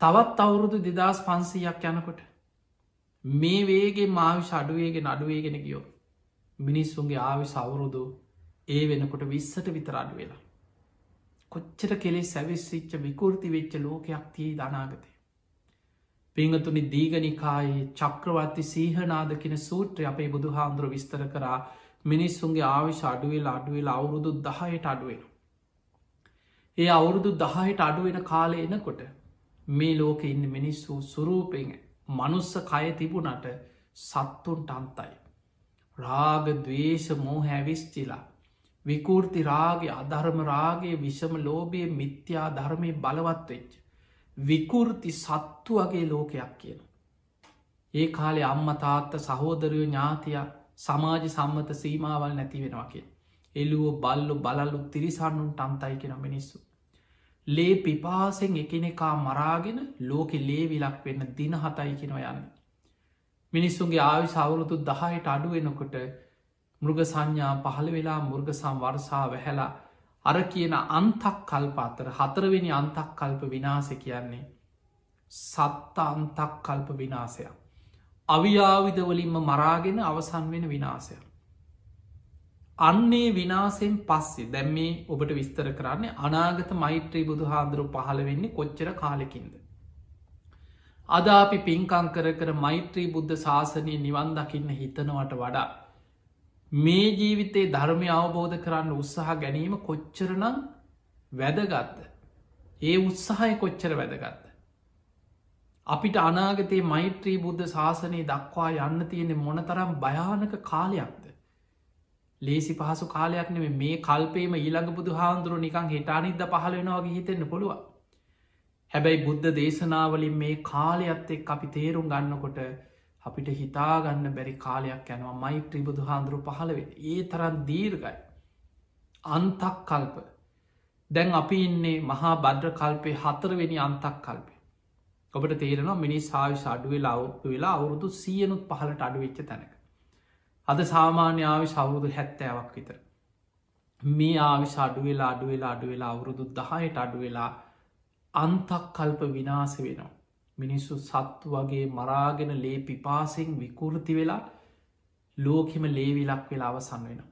Speaker 1: තවත් අවුරුදු දෙදස් පන්සීයක් යනකොට. මේ වේගේ මාවිශ අඩුවේගෙන අඩුවේගෙන ගියෝ. මිනිස්සුන්ගේ ආවිශ අවුරුදු ඒ වෙනකොට විස්සට විතර අඩු වෙලා. කොච්චර කෙලෙ සැවිස්සිච්ච විකෘති වෙච්ච ලෝකයක් තිය දනාගතය. පිංහතුනි දීගනිකායේ චක්‍රවර්ති සීහනාද කෙන සූත්‍රය අපේ බුදු හාන්දුර විස්තර කරා මිනිස්සුන්ගේ ආවිශ අඩුවෙලා අඩුවෙලා අවුරුදු දහයට අඩුවෙන. ඒ අවුරුදු දහයට අඩුවෙන කාලය එනකොට මේ ලෝක ඉන්න මිනිස්සු සුරූපෙන් මනුස්ස කය තිබුණට සත්තුන්ට අන්තයි. රාග දවේශ මෝ හැවිස්චිලා විකෘති රාගේ අධර්ම රාගේ විෂම ලෝබය මිත්‍යා ධර්මය බලවත් වෙච්ච. විකෘති සත්තු වගේ ලෝකයක් කියන. ඒ කාලේ අම්ම තාත්ත සහෝදරයෝ ඥාතියක් සමාජ සම්මත සීමාවල් නැති වෙනවා කිය. එල්ලුවෝ බල්ලු බලල්ලු තිරිසන්නුන්ට අන්තයි කෙන මිනිස්සු. ලේ පිපාසෙන් එකනෙකා මරාගෙන ලෝකෙ ලේවිලක් වෙන්න දින හතයි කෙනව යන්න. මිනිස්සුන්ගේ ආවි සවුරුදු දහයට අඩුවෙනකොට මෘග සංඥා පහළ වෙලා මුර්ගසම් වර්සා වැහැලා අර කියන අන්තක් කල්ප අතර හතරවෙනි අන්තක් කල්ප විනාස කියන්නේ සත්ත අන්තක් කල්ප විනාසයක්. අවියාවිදවලින්ම මරාගෙන අවසන් වෙන විනාසය. අන්නේ විනාසෙන් පස්සේ දැම් මේ ඔබට විස්තර කරන්නේ අනාගත මෛත්‍රී බුදු හාදුරු පහළ වෙන්නේ කොච්චර කාලෙකින්ද. අද අපි පින්කං කර කර මෛත්‍රී බුද්ධ ශාසනය නිවන් දකින්න හිතනවට වඩා. මේ ජීවිතේ ධර්මය අවබෝධ කරන්න උත්සාහ ගැනීම කොච්චරනම් වැදගත්ද. ඒ උත්සාහය කොච්චර වැදගත්ද. අපිට අනාගතයේ මෛත්‍රී බුද්ධ ශාසනය දක්වා යන්න තියෙනෙ මොනතරම් භයානක කාලයක්ද. ලේසි පහසු කාලයක් නෙම මේ කල්පේම ඊළඟ බුදු හාන්දුරු නිකං හිටානිද්ද පහල වෙනවාගේ හිතෙන්න්න පුළුව. හැබැයි බුද්ධ දේශනාවලින් මේ කාලයක්ත් එක් අපි තේරුම් ගන්නකොට අපිට හිතාගන්න බැරි කාලයක් යනවා මෛත්‍රී බුදු හාන්දුරු පහළවෙ ඒ තරන් දීර්ගයි. අන්තක් කල්ප දැන් අපි ඉන්නේ මහා බද්‍ර කල්පය හතරවෙනි අන්තක් කල්පය. ඔබට තේරෙනවා මිනිස් ආවිශ අඩුවෙලා අවුත්තු වෙලා අවුරුදු සියනුත් පහලට අඩුවෙච්ච තැනක. අද සාමාන්‍ය ආවිශ අවුරුදු හැත්තෑවක් විතර. මේ ආවිශ අඩුවෙලා අඩුවෙලා අඩුවෙලා අවුරුදු දහයට අඩුවෙලා අන්තක් කල්ප විනාස වෙනවා. මිනිස්සු සත්තු වගේ මරාගෙන ලේ පිපාසෙන් විකෘති වෙලා ලෝකෙම ලේවිලක් වෙලා අවසන් වෙනවා.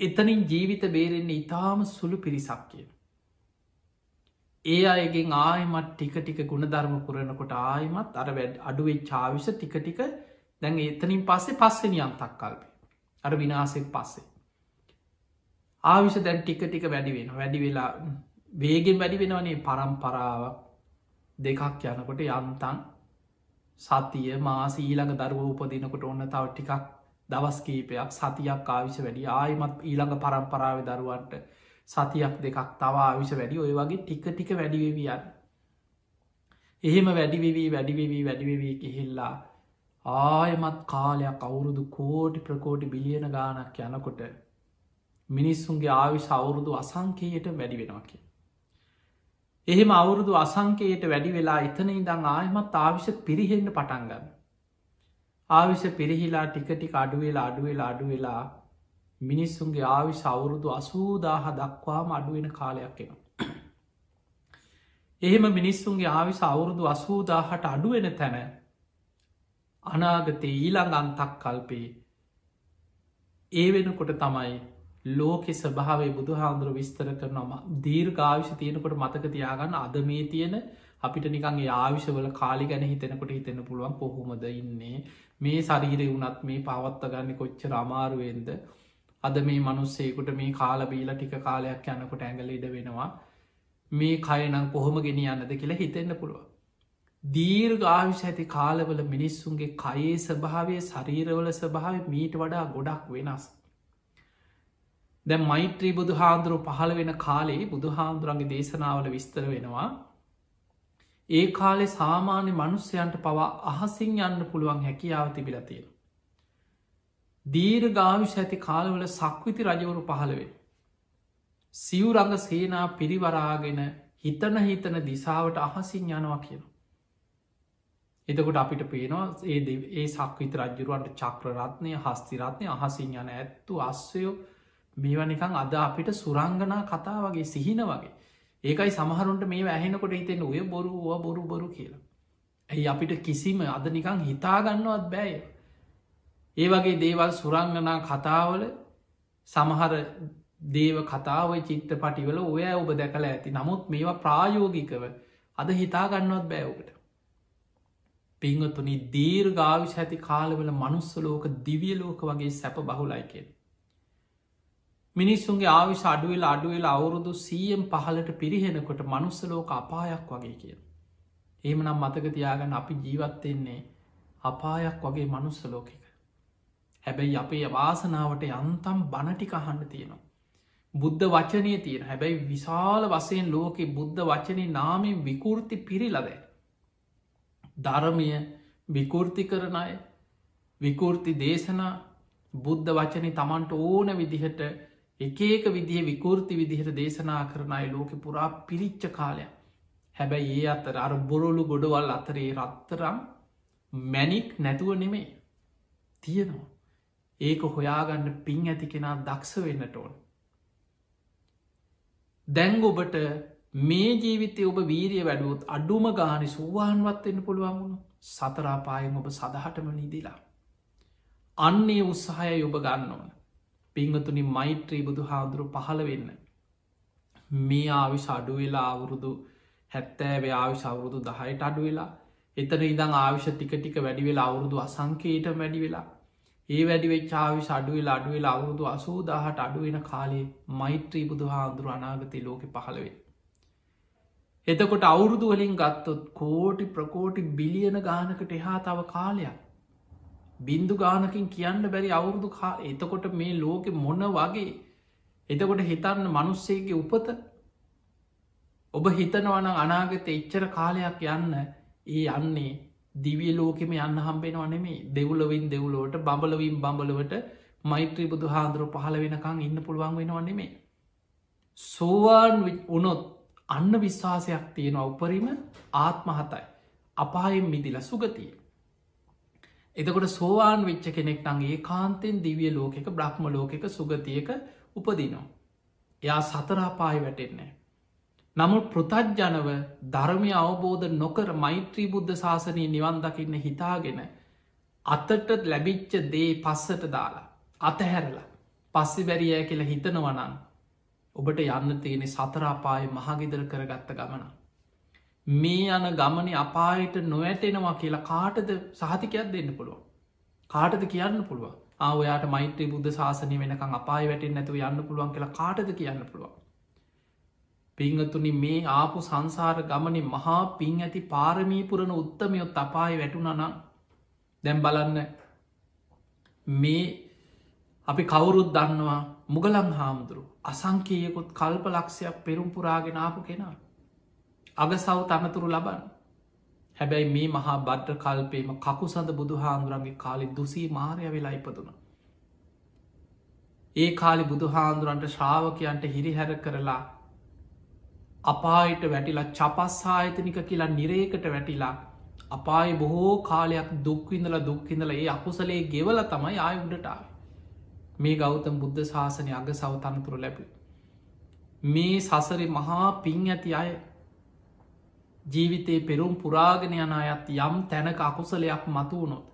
Speaker 1: එතනින් ජීවිත බේරෙන්නේ ඉතාම සුළු පිරිසක් කියන. ඒ අයගෙන් ආයමත් ටික ටික ගුණධර්ම පුරණකොට ආයමත් අර වැඩ අඩුවේ චාවිෂ ටික ටික දැන් එතනින් පස්සේ පස්සෙන අන්තක් කල්පේ. අර විනාසෙක් පස්සේ. ආවිෂ දැන් ටික ටික වැඩි වෙන වැඩි වෙලා වේගෙන් වැඩි වෙනවනේ. පරම්පරාව දෙකක් යනකොට යන්තන් සතිය මාස ඊළඟ දරුව උපදිනකොට ඔන්න තව ටිකක් දවස් කීපයක් සතියක් ආවිශ වැඩි ආයමත් ඊළඟ පරම්පරාව දරුවන්ට සතියක් දෙකක් තවා ආවිශ වැඩි ඔය වගේ ටික ටික වැඩිවෙවියන්න. එහෙම වැඩිවෙවී වැඩිවෙවී වැඩිවෙවී කිහිල්ලා ආයමත් කාලයක් අවුරුදු කෝටි ප්‍රකෝටි බිලියන ගානක් යනකොට මිනිස්සුන්ගේ ආවිශ අවුරුදු අසංකයට වැඩි වෙනවා කිය. එහෙම අවුරුදු අසංකයට වැඩි වෙලා එතන ඉදං ආයමත් ආවිශ පිරිහෙන්න පටන්ගන්න. ආවිශ පිරිහිලා ටිකටි අඩුවෙලා අඩුවෙලා අඩුවෙලා මිනිස්සුන්ගේ ආවි සවුරුදු අසූදාහ දක්වාම අඩුවෙන කාලයක් එනවා. එහෙම මිනිස්සුන්ගේ ආවිස අවුරුදු අසූදාහට අඩුවෙන තැන අනාගතය ඊළඟ අන්තක් කල්පේ ඒ වෙනකොට තමයි ලෝකෙ ස්භාවේ බුදු හාමුදුර විස්තර කරනම දීර්ඝාවිශ තියෙනකොට මතක තියාගන්න අද මේ තියෙන අපිට නිකන්ගේ ආවිශවල කාලි ගැන හිතෙනකොට හිතෙන පුළුවන් කොහොමද ඉන්නේ මේ ශරීරය වුනත් මේ පවත්ත ගන්න කොච්චර අමාරුවෙන්ද අද මේ මනුස්සේකුට මේ කාලබීල ටික කාලයක් යන්නකොට ඇඟල ඉඩ වෙනවා මේ කයනම් කොහොම ගෙන යන්නද කියලා හිතෙන්න්න පුළුව. දීර්ඝ ආවිශ ඇති කාලවල මිනිස්සුන්ගේ කයේ ස්භාවය ශරීරවල ස්භාව මීට වඩා ගොඩක් වෙනස්. දැ මෛත්‍රී බුදු හාන්දුරු පහළ වෙන කාලේ බුදු හාමුදුරන්ගේ දේශනාවල විස්තර වෙනවා ඒ කාලෙ සාමාන්‍ය මනුස්්‍යයන්ට පවා අහසින් යන්න පුළුවන් හැකියාව තිබිලතියෙන. දීර ගාවිශ ඇති කාලවල සක්විති රජවරු පහළවෙන්. සිවරඟ සේනා පිරිවරාගෙන හිතන හිතන දිසාවට අහසින් යනවා කියන. එතකොට අපිට පේනවා ඒ ඒ සක්විත රජරුවන්ට චක්‍රරත්නය හස්තිරත්නය අහසින් යන ඇත්තු අස්සයෝ මේවනිකං අද අපිට සුරංගනා කතා වගේ සිහින වගේ ඒකයි සමහරුන්ට මේ ඇහෙනකොට හිතෙන ඔය බොරුව බොරු බොරු කියලා. ඇයි අපිට කිසිම අද නිකං හිතාගන්නවත් බෑය ඒ වගේ දේවල් සුරංගනා කතාවල සමහර දේව කතාව චිත්ත පටිවල ඔය ඔබ දැකළ ඇති නමුත් මේවා ප්‍රායෝගිකව අද හිතාගන්නවත් බෑඔකට පිංහතුනි දීර් ගාවිශ ඇති කාලවල මනුස්සලෝක දිවිය ලෝක වගේ සැප බහුලයිකෙන්. මිනිස්සුන්ගේ ආවිශ අඩුවෙල අඩුවෙල අවුරුදු සීයම් පහලට පිරිහෙනකොට මනුස්සලෝක අපායක් වගේ කිය. ඒමනම් මතක තියාගන්න අපි ජීවත්වෙන්නේ අපායක් වගේ මනුස්සලෝකක. හැබැයි අපේ වාසනාවට යන්තම් බණටික අහන්න තියෙනවා. බුද්ධ වචනය තියෙන හැබැයි විශාල වසයෙන් ලෝකෙ බුද්ධ වචනය නාමෙන් විකෘති පිරිලදෑ. ධර්මය විකෘති කරන අය විකෘති දේශනා බුද්ධ වචනය තමන්ට ඕන විදිහට එකඒක විදිහ විකෘති විදිහට දේශනා කරන අය ලෝකෙ පුරා පිරිච්ච කාලයක් හැබැයි ඒ අතර අර බොරොලු ගොඩවල් අතරේ රත්තරම් මැනික් නැතුව නෙමේ තියෙනවා ඒක හොයාගන්න පින් ඇති කෙනා දක්ෂ වෙන්නට ඕන් දැංග ඔබට මේ ජීවිතය ඔබ වීරිය වැඩුවොත් අඩුම ගානි සුවාන්වත්වෙන්න පුළුවන්ගුණු සතරාපායෙන් ඔබ සදහටම නිදිලා. අන්නේ උත්සාහය ඔබ ගන්න ඕන. පිංහතුනි මෛත්‍රී බුදු හාදුරු පහළ වෙන්න. මේ ආවිශ අඩු වෙලා අවුරුදු හැත්තෑවේ ආවිශ අවුරුදු දහයට අඩු වෙලා එතන ඉදං ආවිශ ටික ටික වැඩි වෙලා අවුරුදු අසංකේට වැඩි වෙලා ඒ වැඩිවෙච්චාවි අඩුවෙල අඩුවෙල අවුරුදු අසූදාහට අඩුවෙන කාලේ මෛත්‍රී බුදු හාදුරු අනාගතය ලෝකෙ පහළවේ. එතකොට අවුරුදු වලින් ගත්තොත් කෝටි ප්‍රකෝටි බිලියන ගානකට එහා තව කාලයක්. බින්දු ගානකින් කියන්න බැරි අවුරුදු කා එතකොට මේ ලෝකෙ මොන වගේ එතකොට හිතන්න මනුස්සේගේ උපත ඔබ හිතනවන අනාගත එච්චර කාලයක් යන්න ඒ යන්නේ දිවිය ලෝකෙම යන්න හම්බෙනවා නෙමේ දෙවුලවින් දෙවුලෝට බඹලවින් බඹලවට මෛත්‍රී බුදු හාන්දුරුව පහල වෙනකං ඉන්න පුළුවන් වෙනවා නෙමේ. සෝවාන් උනොත් අන්න විශ්වාසයක් තියෙනවා උපරිම ආත්මහතයි. අපායෙන් මිදිල සුගතිය. එතකොට සෝවාන් වෙච්ච කෙනෙක් නං ඒ කාන්තෙන් දිවිය ලෝකෙක බ්‍රහ්ම ලෝකෙක සුගතියක උපදිනවා. එයා සතරාපායි වැටෙන්නේ. නමුත් පෘතජ්ජනව ධර්මය අවබෝධ නොකර මෛත්‍රී බුද්ධ ශාසනය නිවන් දකින්න හිතාගෙන අතට ලැබිච්ච දේ පස්සට දාලා අතහැරලා පස්සෙ බැරියය කියලා හිතනවනන් ඔබට යන්න තියෙනෙ සතරාපාය මහගෙදර කරගත්ත ගමන. මේ යන ගමන අපායට නොවැටෙනවා කියලා කාටද සහතිකයක් දෙන්න පුළුව. කාටද කියන්න පුළුව ආවයාට මෛත්‍රී බුද්ධ ශාසනය වෙනකං අපාය වැටෙන් නැතුව යන්න පුළුවන් කියලා කාටද කියන්න පුළුවන්. පිංහතුනි මේ ආපු සංසාර ගමන මහා පින් ඇති පාරමීපුරණ උත්තමයොත් අපායි වැටුනනම් දැම් බලන්න මේ අපි කවුරුත් දන්නවා මුගලම් හාමුදුරු අසංකයකුත් කල්ප ලක්ෂයක් පෙරුම් පුරාගෙන ආපු කෙනා. අග සව් තනතුරු ලබන්. හැබැයි මේ මහා බද්ධ කල්පේම කකු සඳ බුදු හාන්දුරන්ගේ කාලි දුසී මාරය වෙලා ඉපදුන. ඒ කාලි බුදු හාන්දුරන්ට ශ්‍රාවකයන්ට හිරිහැර කරලා අපායට වැටිලා චපස්සායතනික කියලා නිරේකට වැටිලා අපායි බොහෝ කාලයක් දුක්විඳල දුක්කිඳල ඒ අකුසලේ ගෙවල තමයි ආය උඩටාව මේ ගෞතම් බුද්ධ ශාසනය අග සව තනතුරු ලැබ මේ සසරි මහා පින් ඇති අය ජීවිතේ පෙරුම් පුරාගෙන යන අයත් යම් තැනක අකුසලයක් මතුවනොත්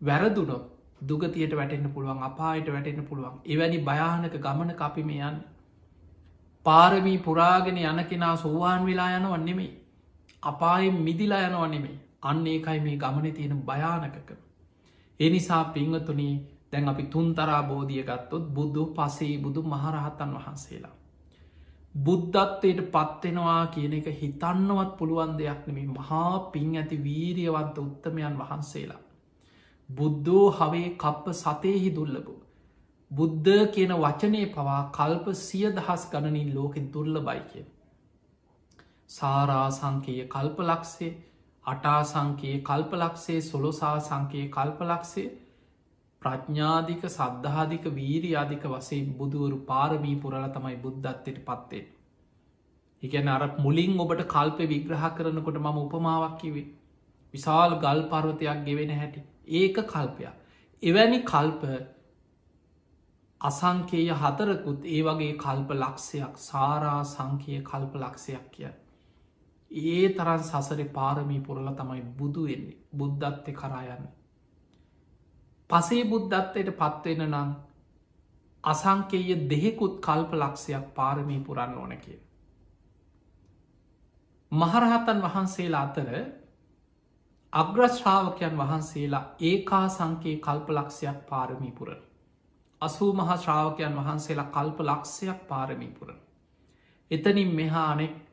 Speaker 1: වැරදුනොත් දුගතියට වැටෙන්න්න පුළුවන් අපායට වැටෙන්න්න පුළුවන් එවැනි භයානක ගමන අපි මේ යන්න පාරමී පුරාගෙන යන කෙනා සෝවාන් වෙලා යනව නෙමේ අපායෙන් මිදිලා යනව නෙමේ අන්න ඒකයි මේ ගමන තියෙන භයානකක. එනිසා පිංහතුනී දැන් අපි තුන්තරා බෝධිය ගත්තොත් බුද්ධ පසේ බුදු මහරහතන් වහන්සේලා. බුද්ධත්වයට පත්වෙනවා කියන එක හිතන්නවත් පුළුවන් දෙයක් නෙමේ මහා පින් ඇති වීරියවන්ත උත්තමයන් වහන්සේලා. බුද්ධෝ හවේ කප්ප සතයහි දුල්ලබූ බුද්ධ කියන වචනය පවා කල්ප සිය දහස් ගණනින් ලෝකෙ දුර්ල බයිකය. සාරා සංකයේ කල්පලක්සේ අටාසංකයේ කල්පලක්සේ සොලොසා සංකයේ කල්පලක්සේ ප්‍රඥාධික සද්ධාධික වීරි අධික වසේ බුදුවරු පාරමී පුරල තමයි බුද්ධත්වයට පත්තේ. එකන අර මුලින් ඔබට කල්ප විග්‍රහ කරනකොට මම උපමාවක් කිවේ. විශාල් ගල් පර්වතයක් ගෙවෙන හැටි ඒක කල්පයක්. එවැනි කල්ප අසංකේය හතරකුත් ඒ වගේ කල්ප ලක්ෂයක් සාරා සංකය කල්ප ලක්ෂයක් කිය. ඒ තරන් සසර පාරමී පුරල තමයි බුදු වෙන්නේ බුද්ධත්ය කරායන්න. පසේ බුද්ධත්වයට පත්වෙන නම් අසංකේය දෙහෙකුත් කල්ප ලක්ෂයක් පාරමී පුරන්න ඕන කිය. මහරහතන් වහන්සේලා අතර අග්‍රශ්‍රාවකයන් වහන්සේලා ඒකා සංකයේ කල්ප ලක්ෂයක් පාරමීපුරන. අසූ මහා ශ්‍රාවකයන් වහන්සේලා කල්ප ලක්ෂයක් පාරමීපුරන. එතනින් මෙහා අනෙක්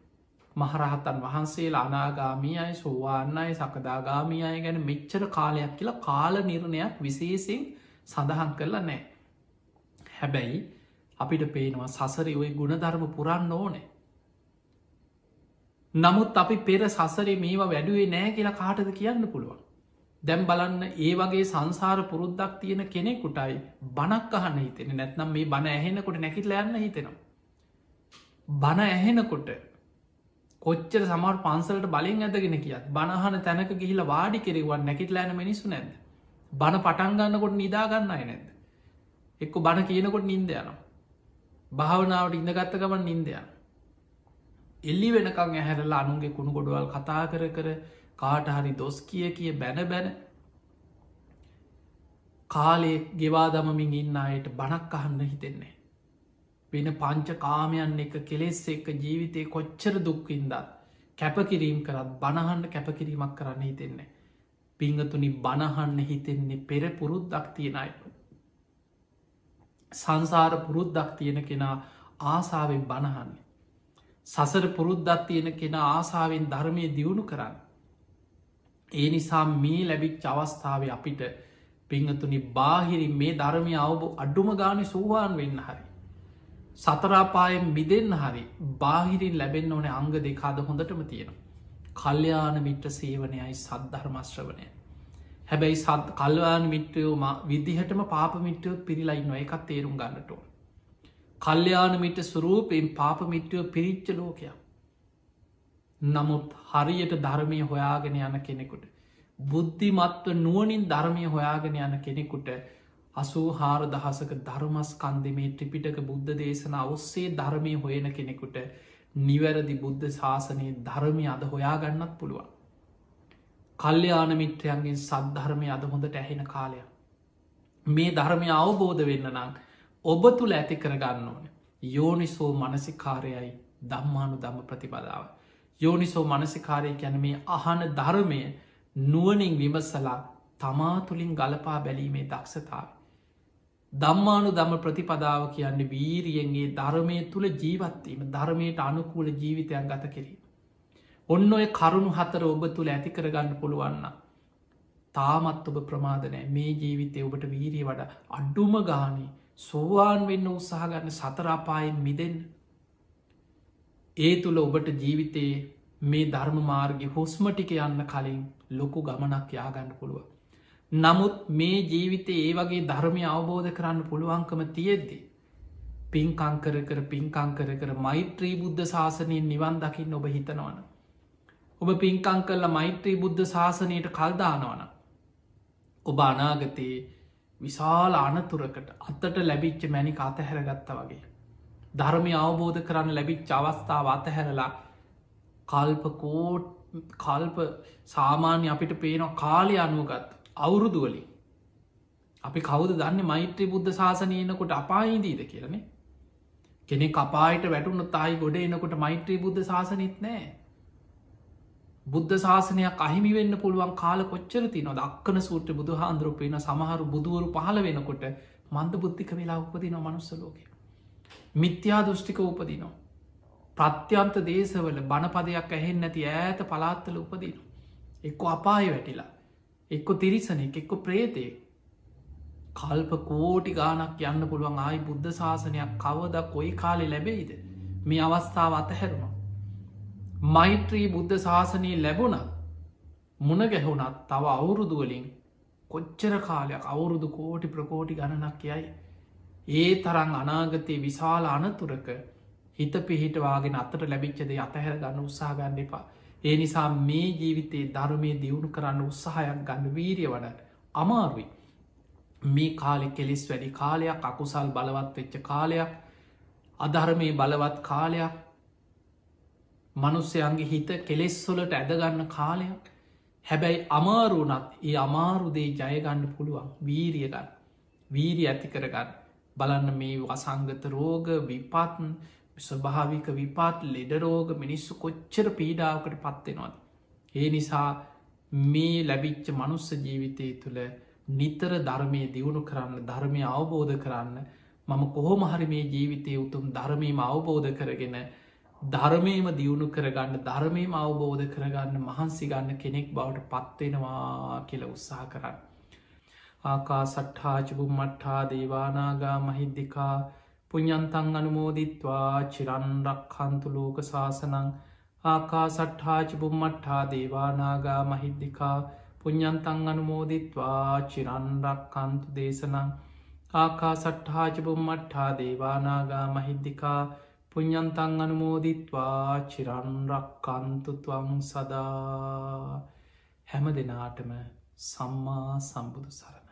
Speaker 1: මහරහතන් වහන්සේලා අනාගාමී අයි සෝවාන්න අයි සකදාගාමී අය ගැන මෙච්චර කාලයක් කියලා කාල නිර්ණයක් විශේසින් සඳහන් කරලා නෑ. හැබැයි අපිට පේනවා සසරි ඔය ගුණධර්ම පුරන්න ඕනේ. නමුත් අපි පෙර සසරේ මේවා වැඩුවේ නෑ කියලා කාටද කියන්න පුළුවන්. දැම් බලන්න ඒ වගේ සංසාර පුරුද්දක් තියෙන කෙනෙකුටයි බනක් අහන්න හිතෙන නැත්නම් මේ බණ ඇහෙනකොට නැකිට යන්න හිතෙනවා. බණ ඇහෙනකොට කොච්චර සමර පන්සලට බලින් ඇදගෙන කියත් බණහන තැනක ගිහිල වාඩි කෙරෙවන් නැකිට ලෑන මිනිසු නැද. බණ පටන්ගන්නකොට නිදාගන්න අය නැද. එක්ක බණ කියනකොට නින්ද යනවා. භාවනාවට ඉඳගත්ත ගමන් නින්දයන්. එල්ලි වෙනකං ඇහැරලා අනුන්ගේ කුණු ගොඩවල් කතා කර කර කාට හරි දොස් කිය කිය බැන බැන කාලේ ගෙවා දමමින් ඉන්න අයට බණක් අහන්න හිතෙන්නේ. වෙන පංච කාමයන් එක කෙලෙස් එක ජීවිතය කොච්චර දුක්කින්දත් කැපකිරීම් කරත් බණහන්න කැපකිරීමක් කරන්න හිතෙන්නේ. පිංගතුනි බණහන්න හිතෙන්නේ පෙර පුරුද්දක් තියෙනයි. සංසාර පුරුද්දක් තියෙන කෙනා ආසාාවෙන් බණහන්නේ. සසර පුරුද්දත් තියෙන කෙන ආසාාවෙන් ධර්මය දියුණු කරන්න. ඒ නිසා මේ ලැබිච් අවස්ථාව අපිට පිංහතුනි බාහිරින් මේ ධර්මය අවබ අඩුම ගානි සූවාන් වෙන්න හරි. සතරාපායෙන් මිදෙන් හරි බාහිරින් ලැබෙන් ඕන අංග දෙකාද හොඳටම තියෙනවා. කල්්‍යයාන මිට්‍ර සේවනයයි සද්ධර්මශ්‍රවනය. හැබැයි සත් කල්වාන් මිට්‍රයෝ විදිහටම පාප මිට්‍රයොත් පිරිලයි නො එකත් තේරුම් ගන්නටෝ. කල්්‍යයාන මිට සුරූපයෙන් පාප මිට්‍රයෝ පිරිච්ච ලෝකයක්. නමුත් හරියට ධර්මය හොයාගෙන යන කෙනෙකුට. බුද්ධිමත්ව නුවනින් ධර්මය හොයාගෙන යන කෙනෙකුට අසූ හාර දහසක ධර්මස් කන්දමේ ත්‍රිපිටක බුද්ධ දේශන ඔස්සේ ධර්මය හොයන කෙනෙකුට නිවැරදි බුද්ධ ශාසනයේ ධර්මය අද හොයාගන්නත් පුළුවන්. කල්්‍යයාන මිත්‍රයන්ගෙන් සද්ධර්මය අද හොඳට ඇහෙන කාලය. මේ ධර්මය අවබෝධ වෙන්න නම් ඔබ තුළ ඇති කරගන්න ඕන යෝනිසෝ මනසිකාරයයි දම්මානු දම්ම ප්‍රතිපදාව. යෝනිසෝ මනසිකාරය ගැන මේ අහන ධර්මය නුවනින් විමසලා තමා තුළින් ගලපා බැලීමේ දක්ෂතාව. දම්මානු දම ප්‍රතිපදාව කියන්නේ වීරියන්ගේ ධර්මය තුළ ජීවත්වීම ධර්මයට අනුකූල ජීවිතයක් ගත කිරීම. ඔන්න ඔය කරුණු හතර ඔබ තුළ ඇති කරගන්න පුළුවන්න. තාමත් ඔබ ප්‍රමාදනෑ මේ ජීවිතය ඔබට වීරිය වඩ අඩ්ඩුම ගානී සෝවාන් වෙන්න උත්සාහගන්න සතරාපායෙන් මිදෙන් ඒ තුළ ඔබට ජීවිතයේ මේ ධර්ම මාර්ගි හොස්මටික යන්න කලින් ලොකු ගමනක් යාගන්න පුළුව. නමුත් මේ ජීවිතය ඒ වගේ ධර්මය අවබෝධ කරන්න පුළුවන්කම තියෙද්දි. පින්කංකර කර පින්කංකර කර මෛත්‍රී බුද්ධ ශාසනයෙන් නිවන් දකිින් ඔබ හිතනවන. ඔබ පින්කං කරල මෛත්‍රී බුද්ධ ශාසනයට කල්දානවන. ඔබ අනාගතයේ විශාල අනතුරකට අත්තට ලැබිච්ච මැනික අතහැරගත්ත වගේ. ධර්මය අවබෝධ කරන්න ලැබිච් අවස්ථාව අතහැරලා කල්ප කෝට් කල්ප සාමාන්‍ය අපිට පේනවා කාලය අනුවගත් අවුරුදුවලින් අපි කවුද දන්න මෛත්‍රී බුද්ධ ශාසනයනකොට අපාහිදීද කියරනේ කෙනෙ කපායට වැටුන්න තායි ගොඩ එනකොට මෛත්‍රී බුද්ධ ශාසනත් නෑ බුද්ධ ශාසනයක් අහිමි වෙන්න පුළුවන් කාල කොච්චර තින දක්කන සූට්‍ර බුදු හාන්දුරපයන සමහරු බුදුවරු පහල වෙනකොට මන්ද බුද්ධික වෙලා උපදින මනුස්සලෝක. මිත්‍යා දෘෂ්ටික උපදිනවා. ප්‍රත්‍යන්ත දේශවල බණපදයක් ඇහෙන් නැති ඈත පලාත්තල උපදින. එක්කො අපාය වැටිලා. එක්කො තිරිසනෙක් එක්කො ප්‍රේතය. කල්ප කෝටි ගානක් යන්න පුළුවන් ආයි බුද්ධ ශාසනයක් කවද කොයි කාලෙ ලැබෙයිද මේ අවස්ථාව අතහැරුණා. මෛත්‍රී බුද්ධ ශාසනයේ ලැබුණ මුණ ගැහුණත් තව අවුරුදුවලින් කොච්චර කාලයක් අවුරුදු කෝටි ප්‍රකෝටි ගණනක් යයි. ඒ තරං අනාගතයේ විශාල අනතුරක හිත පිහිටවාගෙන අතට ලැබිච්චද අතහැර ගන්න උත්සාහගන්න එපා. ඒ නිසා මේ ජීවිතයේ ධර්මය දියුණු කරන්න උත්සාහයක් ගන්න වීරිය වඩට අමාරුයි. මේ කාලෙ කෙලෙස් වැඩි කාලයක් අකුසල් බලවත් වෙච්ච කාලයක් අධර්මය බලවත් කාලයක් මනුස්සයන්ගේ හිත කෙලෙස්වොලට ඇදගන්න කාලයක්. හැබැයි අමාරුනත් ඒ අමාරුදේ ජයගන්න පුළුවන් වීරියගන්න වීරි ඇති කරගන්න. බලන්න මේ වසංගත රෝග විපත්න් ස්වභාවික විපාත් ලෙඩරෝග මිනිස්සු කොච්චර පීඩාවකට පත්වෙනවාද. ඒ නිසා මේ ලැබිච්ච මනුස්ස ජීවිතය තුළ නිතර ධර්මය දියුණු කරන්න ධර්මය අවබෝධ කරන්න මම කොහොම හරි මේ ජීවිතය උතුම් ධර්මීම අවබෝධ කරගෙන ධර්මයම දියුණු කරගන්න ධර්මයම අවබෝධ කරගන්න මහන්සි ගන්න කෙනෙක් බවට පත්වෙනවා කියල උත්සාහ කරන්න. ආකා සට්හාචිබුම් මට්හා දේවානාගා මහිද්දිකා පුඤ්ඥන්තන් අනුමෝදිත්වා චිරන්රක් හන්තු ලෝක ශාසනං ආකා සට්හාචිබුම් මට්හා දේවානාගා මහිද්දිකා පුඤ්ඥන්තන් අනුමෝදිත්වා චිරන්රක් කන්තු දේශනං ආකා සට්හාචිබුම් මට්හා දේවානාගා මහිද්දිකා පුඤ්ඥන්තන් අනුමෝදිත්වා චිරන්රක් කන්තුතුවං සදා හැම දෙනාටම සම්මා සම්බුදු සර